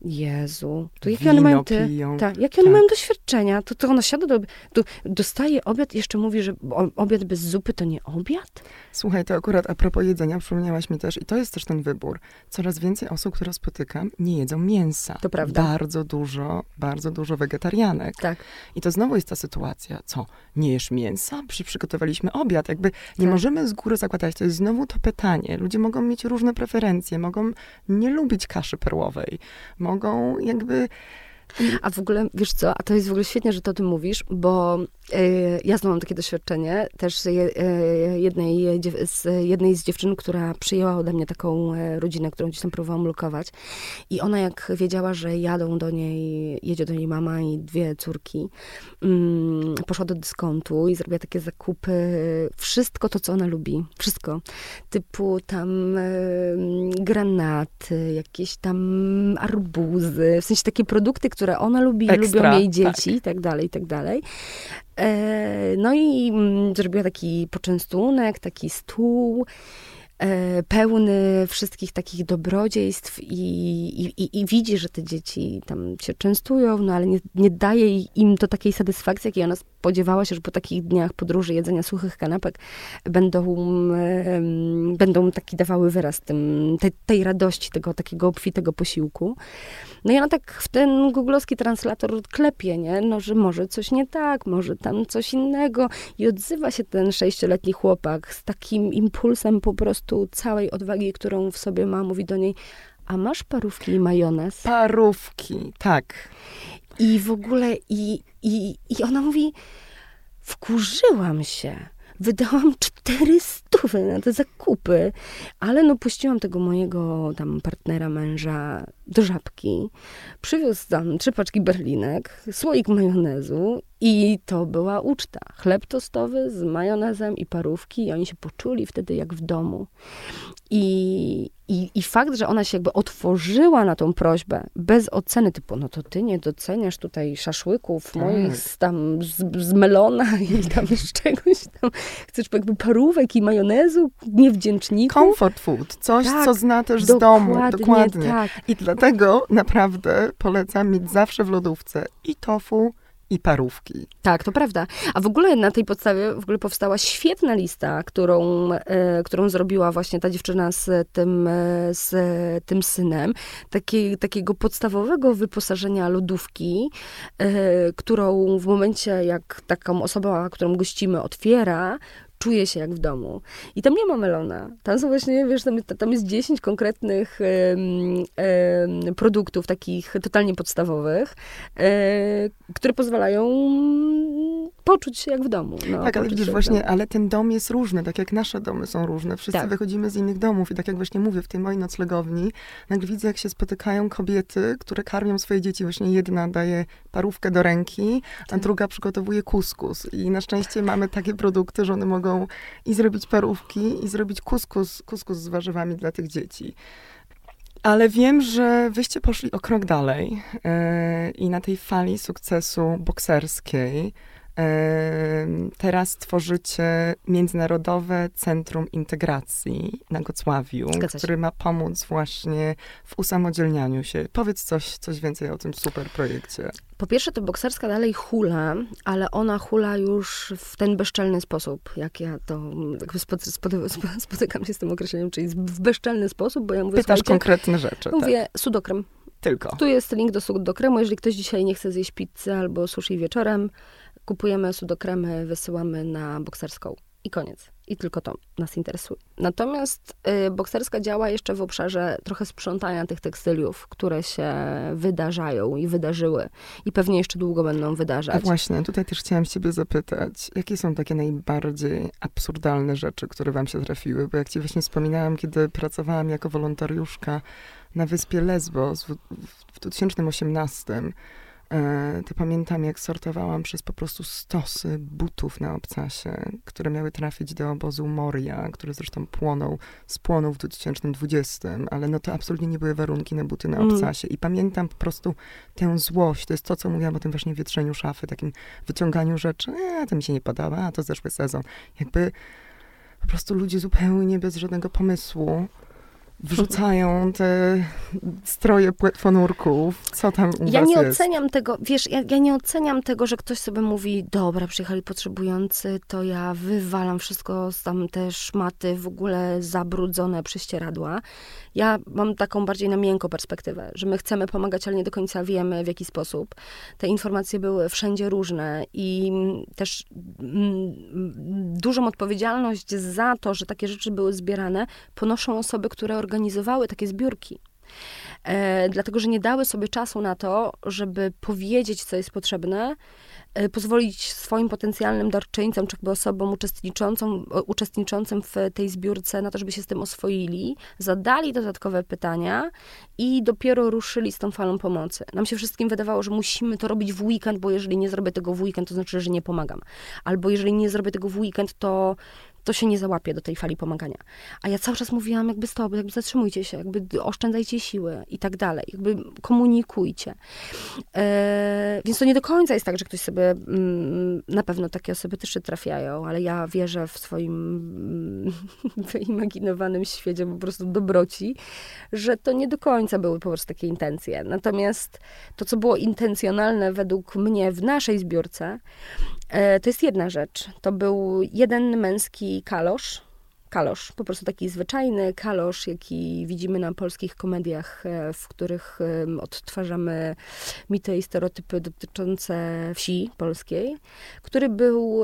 Jezu, to jakie one mają te, tak, jakie one Tak. mają doświadczenia? To, to ona siada do, do, dostaje obiad i jeszcze mówi, że obiad bez zupy to nie obiad? Słuchaj, to akurat a propos jedzenia, przypomniałaś mi też, i to jest też ten wybór. Coraz więcej osób, które spotykam, nie jedzą mięsa. To prawda. Bardzo dużo, bardzo dużo wegetarianek. Tak. I to znowu jest ta sytuacja, co, nie jesz mięsa? Przy, przygotowaliśmy obiad. Jakby nie Tak. możemy z góry zakładać, to jest znowu to pytanie. Ludzie mogą mieć różne preferencje, mogą nie lubić kaszy perłowej, mogą jakby... A w ogóle, wiesz co, a to jest w ogóle świetnie, że to o tym mówisz, bo Ja znowu mam takie doświadczenie też jednej, z jednej z dziewczyn, która przyjęła ode mnie taką rodzinę, którą gdzieś tam próbowałam lukować. I ona jak wiedziała, że jadą do niej, jedzie do niej mama i dwie córki, mm, poszła do dyskontu i zrobiła takie zakupy, wszystko to, co ona lubi. Wszystko. Typu tam granaty, jakieś tam arbuzy, w sensie takie produkty, które ona lubi, Ekstra, lubią jej dzieci tak. i tak dalej, i tak dalej. E, no i mm, zrobiła taki poczęstunek, taki stół pełny wszystkich takich dobrodziejstw i, i, i, widzi, że te dzieci tam się częstują, no ale nie, nie daje im to takiej satysfakcji, jakiej ona spodziewała się, że po takich dniach podróży, jedzenia suchych kanapek będą, będą taki dawały wyraz tym, tej, tej radości, tego takiego obfitego posiłku. No i ona tak w ten googlowski translator klepie, nie? No, że może coś nie tak, może tam coś innego. I odzywa się ten sześcioletni chłopak z takim impulsem po prostu całej odwagi, którą w sobie ma. Mówi do niej, a masz parówki i majonez? Parówki, tak. I w ogóle, i, i, i ona mówi, wkurzyłam się. Wydałam cztery stówy na te zakupy, ale no puściłam tego mojego tam partnera, męża do żabki. Przywiózł tam trzy paczki berlinek, słoik majonezu i to była uczta. Chleb tostowy z majonezem i parówki i oni się poczuli wtedy jak w domu. I, i, I fakt, że ona się jakby otworzyła na tą prośbę bez oceny, typu, no to ty nie doceniasz tutaj szaszłyków tak. moich z, tam z, z, melona [LAUGHS] i tam z czegoś tam. Chcesz jakby parówek i majonezu, niewdzięczników. Comfort food, coś, tak, co zna też z domu. Dokładnie. Tak. I dlatego naprawdę polecam mieć zawsze w lodówce i tofu, i parówki. Tak, to prawda. A w ogóle na tej podstawie w ogóle powstała świetna lista, którą, e, którą zrobiła właśnie ta dziewczyna z tym, e, z tym synem. Taki, takiego podstawowego wyposażenia lodówki, e, którą w momencie, jak taką osobę, którą gościmy, otwiera, czuję się jak w domu. I tam nie ma melona. Tam są właśnie, wiesz, tam, tam jest 10 konkretnych produktów, takich totalnie podstawowych, e, które pozwalają poczuć się jak w domu. No, tak, ale widzisz właśnie, ale ten dom jest różny, tak jak nasze domy są różne. Wszyscy tak. wychodzimy z innych domów i tak jak właśnie mówię, w tej mojej noclegowni, nagle widzę, jak się spotykają kobiety, które karmią swoje dzieci. Właśnie jedna daje parówkę do ręki, a tak. druga przygotowuje kuskus. I na szczęście mamy takie produkty, że one mogą i zrobić parówki, i zrobić kuskus, kuskus z warzywami dla tych dzieci. Ale wiem, że wyście poszli o krok dalej yy, i na tej fali sukcesu bokserskiej Teraz tworzycie Międzynarodowe Centrum Integracji na Gocławiu, który ma pomóc właśnie w usamodzielnianiu się. Powiedz coś, coś więcej o tym super projekcie. Po pierwsze, to bokserska dalej hula, ale ona hula już w ten bezczelny sposób, jak ja to jakby [LAUGHS] spotykam się z tym określeniem, czyli w bezczelny sposób, bo ja mówię... Pytasz konkretne rzeczy. Mówię tak. sudokrem. Tylko. Tu jest link do sudokremu. Jeżeli ktoś dzisiaj nie chce zjeść pizzy albo sushi wieczorem, kupujemy sudokremy, wysyłamy na bokserską i koniec. I tylko to nas interesuje. Natomiast y, bokserska działa jeszcze w obszarze trochę sprzątania tych tekstyliów, które się wydarzają i wydarzyły. I pewnie jeszcze długo będą wydarzać. A właśnie, tutaj też chciałam ciebie zapytać, jakie są takie najbardziej absurdalne rzeczy, które wam się trafiły? Bo jak ci właśnie wspominałam, kiedy pracowałam jako wolontariuszka na wyspie Lesbos w, w 2018, E, to pamiętam, jak sortowałam przez po prostu stosy butów na obcasie, które miały trafić do obozu Moria, który zresztą płonął, spłonął w 2020, ale no to absolutnie nie były warunki na buty na mm. obcasie. I pamiętam po prostu tę złość, to jest to, co mówiłam o tym właśnie wietrzeniu szafy, takim wyciąganiu rzeczy, e, to mi się nie podoba, a to zeszły sezon. Jakby po prostu ludzie zupełnie bez żadnego pomysłu wrzucają te stroje płetwonurków. Co tam u Ja nie jest? oceniam tego, wiesz, ja, ja, nie oceniam tego, że ktoś sobie mówi, dobra, przyjechali potrzebujący, to ja wywalam wszystko z tam te szmaty w ogóle zabrudzone prześcieradła. Ja mam taką bardziej na miękko perspektywę, że my chcemy pomagać, ale nie do końca wiemy w jaki sposób. Te informacje były wszędzie różne i też mm, dużą odpowiedzialność za to, że takie rzeczy były zbierane, ponoszą osoby, które organizowały takie zbiórki. E, dlatego, że nie dały sobie czasu na to, żeby powiedzieć, co jest potrzebne, e, pozwolić swoim potencjalnym darczyńcom, czy osobom uczestniczącym, uczestniczącym w tej zbiórce na to, żeby się z tym oswoili, zadali dodatkowe pytania i dopiero ruszyli z tą falą pomocy. Nam się wszystkim wydawało, że musimy to robić w weekend, bo jeżeli nie zrobię tego w weekend, to znaczy, że nie pomagam. Albo jeżeli nie zrobię tego w weekend, to to się nie załapie do tej fali pomagania. A ja cały czas mówiłam, jakby stop, jakby zatrzymujcie się, jakby oszczędzajcie siły i tak dalej, jakby komunikujcie. E, więc to nie do końca jest tak, że ktoś sobie, mm, na pewno takie osoby też się trafiają, ale ja wierzę w swoim mm, [LAUGHS] wyimaginowanym świecie po prostu dobroci, że to nie do końca były po prostu takie intencje. Natomiast to, co było intencjonalne według mnie w naszej zbiórce, to jest jedna rzecz. To był jeden męski kalosz, kalosz, po prostu taki zwyczajny kalosz, jaki widzimy na polskich komediach, e, w których odtwarzamy mity i stereotypy dotyczące wsi polskiej, który był,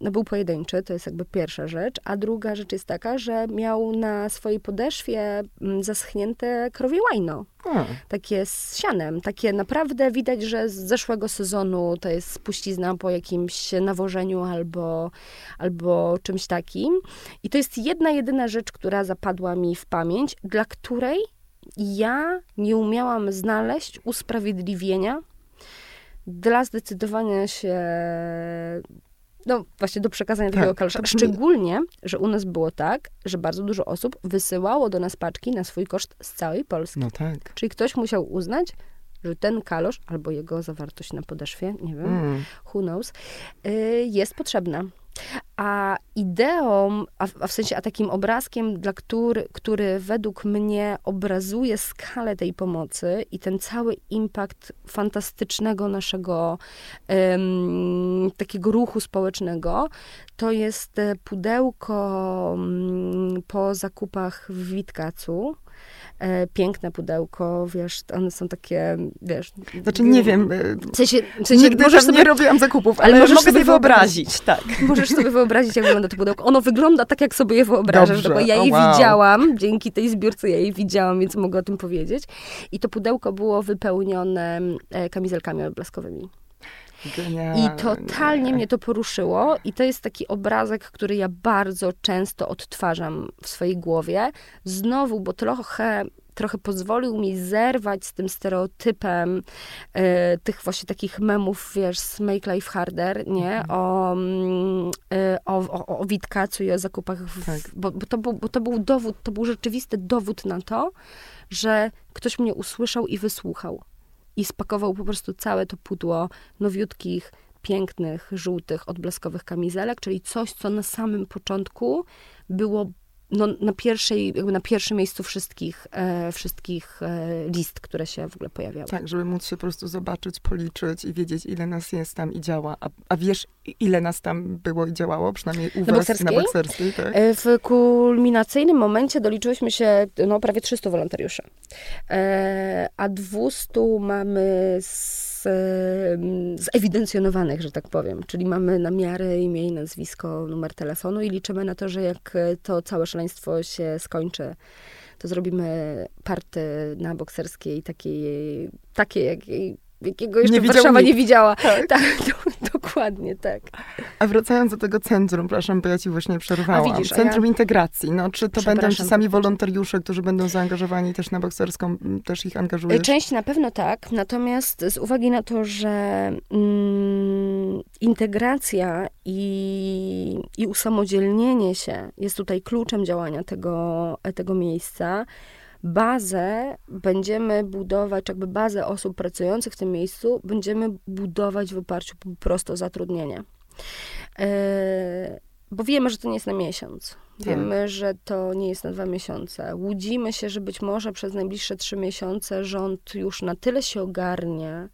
no był pojedynczy, to jest jakby pierwsza rzecz, a druga rzecz jest taka, że miał na swojej podeszwie zaschnięte krowie łajno. Hmm. Takie z sianem, takie naprawdę widać, że z zeszłego sezonu to jest spuścizna po jakimś nawożeniu albo, albo czymś takim. I to jest jedna, jedyna rzecz, która zapadła mi w pamięć, dla której ja nie umiałam znaleźć usprawiedliwienia dla zdecydowania się no właśnie do przekazania tak, takiego kalosza. Szczególnie, że u nas było tak, że bardzo dużo osób wysyłało do nas paczki na swój koszt z całej Polski. No tak. Czyli ktoś musiał uznać, że ten kalosz albo jego zawartość na podeszwie, nie wiem, mm. who knows, y, jest potrzebna. A ideą, a w, a w, sensie, a takim obrazkiem, dla który, który według mnie obrazuje skalę tej pomocy i ten cały impact fantastycznego naszego um, takiego ruchu społecznego, to jest e, pudełko um, po zakupach w Witkacu piękne pudełko, wiesz, one są takie, wiesz... Znaczy, nie wiem, e, w sensie, w sensie nigdy możesz sobie, nie robiłam zakupów, ale, ale możesz mogę sobie wyobrazić, tak. Możesz sobie wyobrazić, jak wygląda to pudełko. Ono wygląda tak, jak sobie je wyobrażasz, Dobrze. bo ja jej wow. widziałam, dzięki tej zbiórce ja jej widziałam, więc mogę o tym powiedzieć. I to pudełko było wypełnione e, kamizelkami odblaskowymi. Genialnie. I totalnie mnie to poruszyło. I to jest taki obrazek, który ja bardzo często odtwarzam w swojej głowie. Znowu, bo trochę trochę pozwolił mi zerwać z tym stereotypem y, tych właśnie takich memów, wiesz, z Make Life Harder, nie? Mhm. O, y, o, o, o Witkacu i o zakupach, w, tak. bo, bo, to był, bo to był dowód, to był rzeczywisty dowód na to, że ktoś mnie usłyszał i wysłuchał i spakował po prostu całe to pudło nowiutkich, pięknych, żółtych, odblaskowych kamizelek, czyli coś, co na samym początku było no, na, pierwszej, jakby na pierwszym miejscu wszystkich, e, wszystkich e, list, które się w ogóle pojawiały. Tak, żeby móc się po prostu zobaczyć, policzyć i wiedzieć, ile nas jest tam i działa. A, a wiesz, ile nas tam było i działało, przynajmniej u na was bokserskiej? na bokserskiej? Tak? E, w kulminacyjnym momencie doliczyłyśmy się no, prawie 300 wolontariuszy. E, a 200 mamy z zewidencjonowanych, że tak powiem. Czyli mamy namiary, imię i nazwisko, numer telefonu i liczymy na to, że jak to całe szaleństwo się skończy, to zrobimy party na bokserskiej takiej, takiej jakiej jakiego jeszcze nie Warszawa nie widziała. Tak, [LAUGHS] tak do, dokładnie, tak. A wracając do tego centrum, przepraszam, bo ja ci właśnie przerwałam. A widzisz, centrum ja... integracji, no czy to będą ci sami wolontariusze, którzy będą zaangażowani też na bokserską, też ich angażujesz? Część na pewno tak, natomiast z uwagi na to, że mm, integracja i, i usamodzielnienie się jest tutaj kluczem działania tego, tego miejsca, bazę będziemy budować, jakby bazę osób pracujących w tym miejscu będziemy budować w oparciu po prostu o zatrudnienie. E, bo wiemy, że to nie jest na miesiąc. Wiemy, tak. że to nie jest na dwa miesiące. Łudzimy się, że być może przez najbliższe trzy miesiące rząd już na tyle się ogarnie,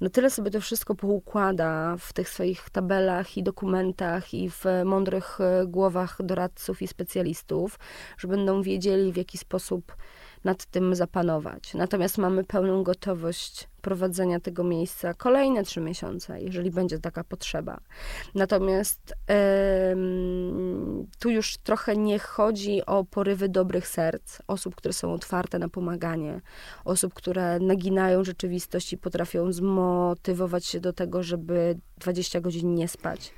na tyle sobie to wszystko poukłada w tych swoich tabelach i dokumentach i w mądrych e, głowach doradców i specjalistów, że będą wiedzieli, w jaki sposób nad tym zapanować. Natomiast mamy pełną gotowość prowadzenia tego miejsca kolejne trzy miesiące, jeżeli będzie taka potrzeba. Natomiast ym, tu już trochę nie chodzi o porywy dobrych serc, osób, które są otwarte na pomaganie, osób, które naginają rzeczywistość i potrafią zmotywować się do tego, żeby 20 godzin nie spać.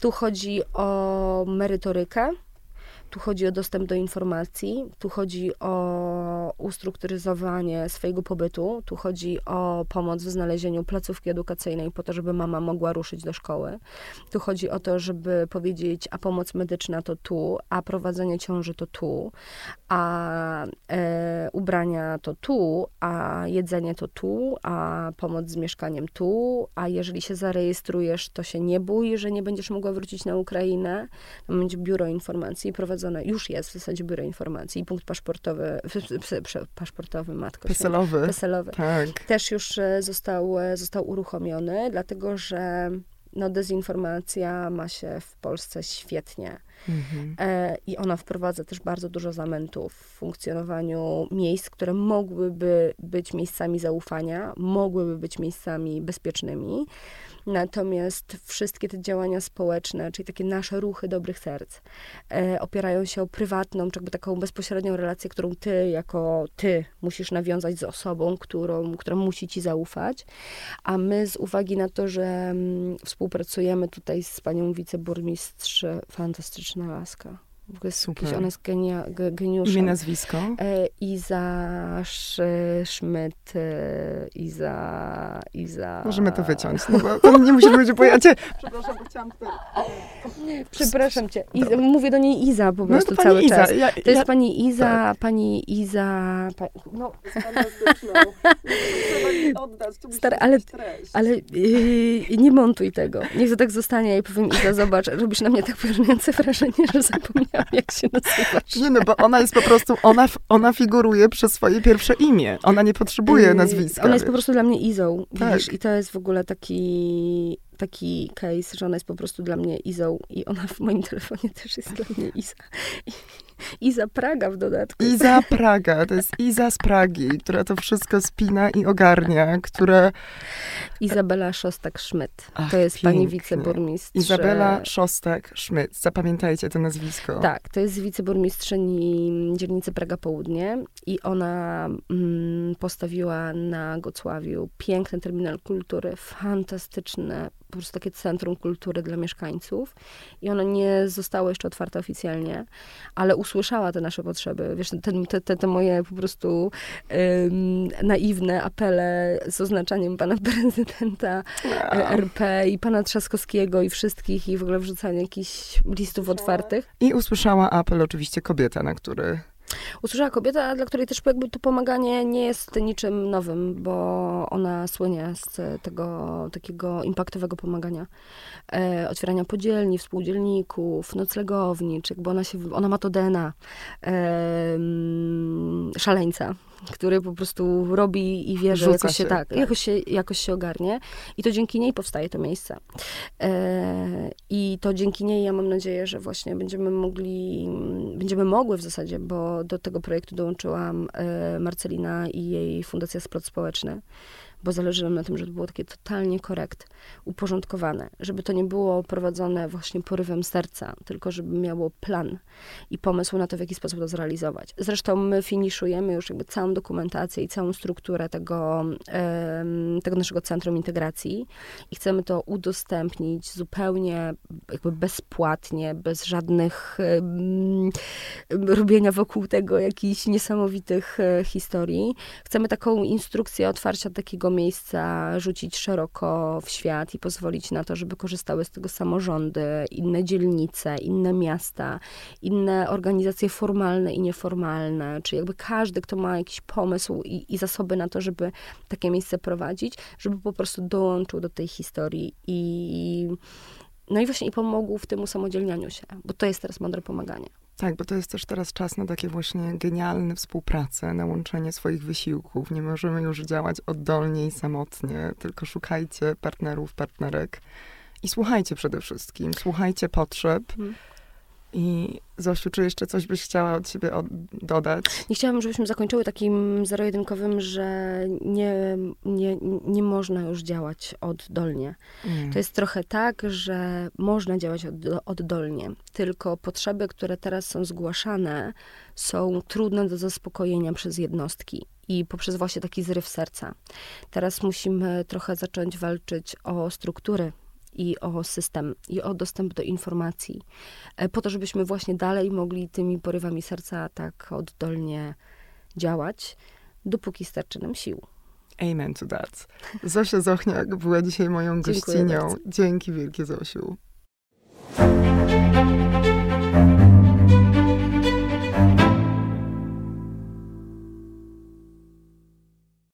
Tu chodzi o merytorykę, tu chodzi o dostęp do informacji, tu chodzi o ustrukturyzowanie swojego pobytu, tu chodzi o pomoc w znalezieniu placówki edukacyjnej po to, żeby mama mogła ruszyć do szkoły. Tu chodzi o to, żeby powiedzieć, a pomoc medyczna to tu, a prowadzenie ciąży to tu, a e, ubrania to tu, a jedzenie to tu, a pomoc z mieszkaniem tu, a jeżeli się zarejestrujesz, to się nie bój, że nie będziesz mogła wrócić na Ukrainę. Tam będzie biuro informacji prowadzone, już jest w zasadzie biuro informacji, punkt paszportowy, paszportowy, matko. Peselowy. Peselowy. Tak. Też już e, został, e, został uruchomiony, dlatego że no, dezinformacja ma się w Polsce świetnie. Mhm. E, I ona wprowadza też bardzo dużo zamętów w funkcjonowaniu miejsc, które mogłyby być miejscami zaufania, mogłyby być miejscami bezpiecznymi. Natomiast wszystkie te działania społeczne, czyli takie nasze ruchy dobrych serc, e, opierają się o prywatną, czy jakby taką bezpośrednią relację, którą ty jako ty musisz nawiązać z osobą, którą, która musi ci zaufać. A my z uwagi na to, że mm, współpracujemy tutaj z panią wiceburmistrz, fantastyczna laska w ogóle Super. Ona jest genia, geniuszem. Imię, nazwisko? E, Iza Sz, Szmyt, e, Iza, Iza... Możemy to wyciąć, no bo [LAUGHS] to nie musi być, bo ja cię... Przepraszam, bo chciałam tutaj... Przepraszam cię. Iza, mówię do niej Iza po no prostu no, cały Iza. czas. Ja, to jest ja, pani Iza, tak. pani Iza... Pa, no, Stary, ale, ale yy, nie montuj tego. Niech to tak zostanie. Ja powiem Iza, zobacz, robisz na mnie tak porażające wrażenie, że zapomniałam [LAUGHS] jak się nazywasz. Nie no, bo ona jest po prostu, ona, ona figuruje przez swoje pierwsze imię. Ona nie potrzebuje yy, nazwiska. Ona jest po prostu dla mnie Izą, tak. widzisz? I to jest w ogóle taki, taki case, że ona jest po prostu dla mnie Izą i ona w moim telefonie też jest dla mnie Iza. I, [LAUGHS] Iza Praga w dodatku. Iza Praga, to jest Iza z Pragi, która to wszystko spina i ogarnia, która... Izabela Szostak-Szmyt, to jest pięknie. pani wiceburmistrz. Izabela Szostak-Szmyt, zapamiętajcie to nazwisko. Tak, to jest wiceburmistrzyni dzielnicy Praga Południe i ona mm, postawiła na Gocławiu piękny terminal kultury, fantastyczne po prostu takie centrum kultury dla mieszkańców i ono nie zostało jeszcze otwarte oficjalnie, ale usłyszała te nasze potrzeby. Wiesz, te, te, te moje po prostu um, naiwne apele z oznaczaniem pana [LAUGHS] prezydenta. E, RP i pana Trzaskowskiego i wszystkich i w ogóle wrzucanie jakichś listów otwartych. I usłyszała apel oczywiście kobieta, na który usłyszała kobieta, dla której też jakby to pomaganie nie jest niczym nowym, bo ona słynie z tego takiego impaktowego pomagania. E, otwierania podzielni, współdzielników, noclegowni, czy jakby ona, się, ona ma to DNA e, szaleńca który po prostu robi i wie, że jakoś się, się tak, tak, Jakoś, się, jakoś się ogarnie. I to dzięki niej powstaje to miejsce. E, I to dzięki niej ja mam nadzieję, że właśnie będziemy mogli, będziemy mogły w zasadzie, bo do tego projektu dołączyłam e, Marcelina i jej Fundacja Splot Społeczny bo zależy nam na tym, żeby było takie totalnie korekt, uporządkowane, żeby to nie było prowadzone właśnie porywem serca, tylko żeby miało plan i pomysł na to, w jaki sposób to zrealizować. Zresztą my finiszujemy już jakby całą dokumentację i całą strukturę tego, tego naszego centrum integracji i chcemy to udostępnić zupełnie jakby bezpłatnie, bez żadnych robienia wokół tego jakichś niesamowitych e, historii. Chcemy taką instrukcję otwarcia takiego tego miejsca rzucić szeroko w świat i pozwolić na to, żeby korzystały z tego samorządy, inne dzielnice, inne miasta, inne organizacje formalne i nieformalne, czy jakby każdy, kto ma jakiś pomysł i, i zasoby na to, żeby takie miejsce prowadzić, żeby po prostu dołączył do tej historii i no i właśnie i pomógł w tym usamodzielnianiu się, bo to jest teraz mądre pomaganie. Tak, bo to jest też teraz czas na takie właśnie genialne współpracę, na łączenie swoich wysiłków. Nie możemy już działać oddolnie i samotnie, tylko szukajcie partnerów, partnerek i słuchajcie przede wszystkim. Słuchajcie potrzeb. Hmm I Zosiu, czy jeszcze coś byś chciała od siebie od, dodać? Nie chciałabym, żebyśmy zakończyły takim zero-jedynkowym, że nie, nie, nie można już działać oddolnie. Mm. To jest trochę tak, że można działać od, oddolnie, tylko potrzeby, które teraz są zgłaszane, są trudne do zaspokojenia przez jednostki i poprzez właśnie taki zryw serca. Teraz musimy trochę zacząć walczyć o struktury i o system, i o dostęp do informacji, e, po to, żebyśmy właśnie dalej mogli tymi porywami serca tak oddolnie działać, dopóki starczy nam sił. Amen to that. Zosia Zochniak była dzisiaj moją gościnią. Dzięki wielkie, Zosiu.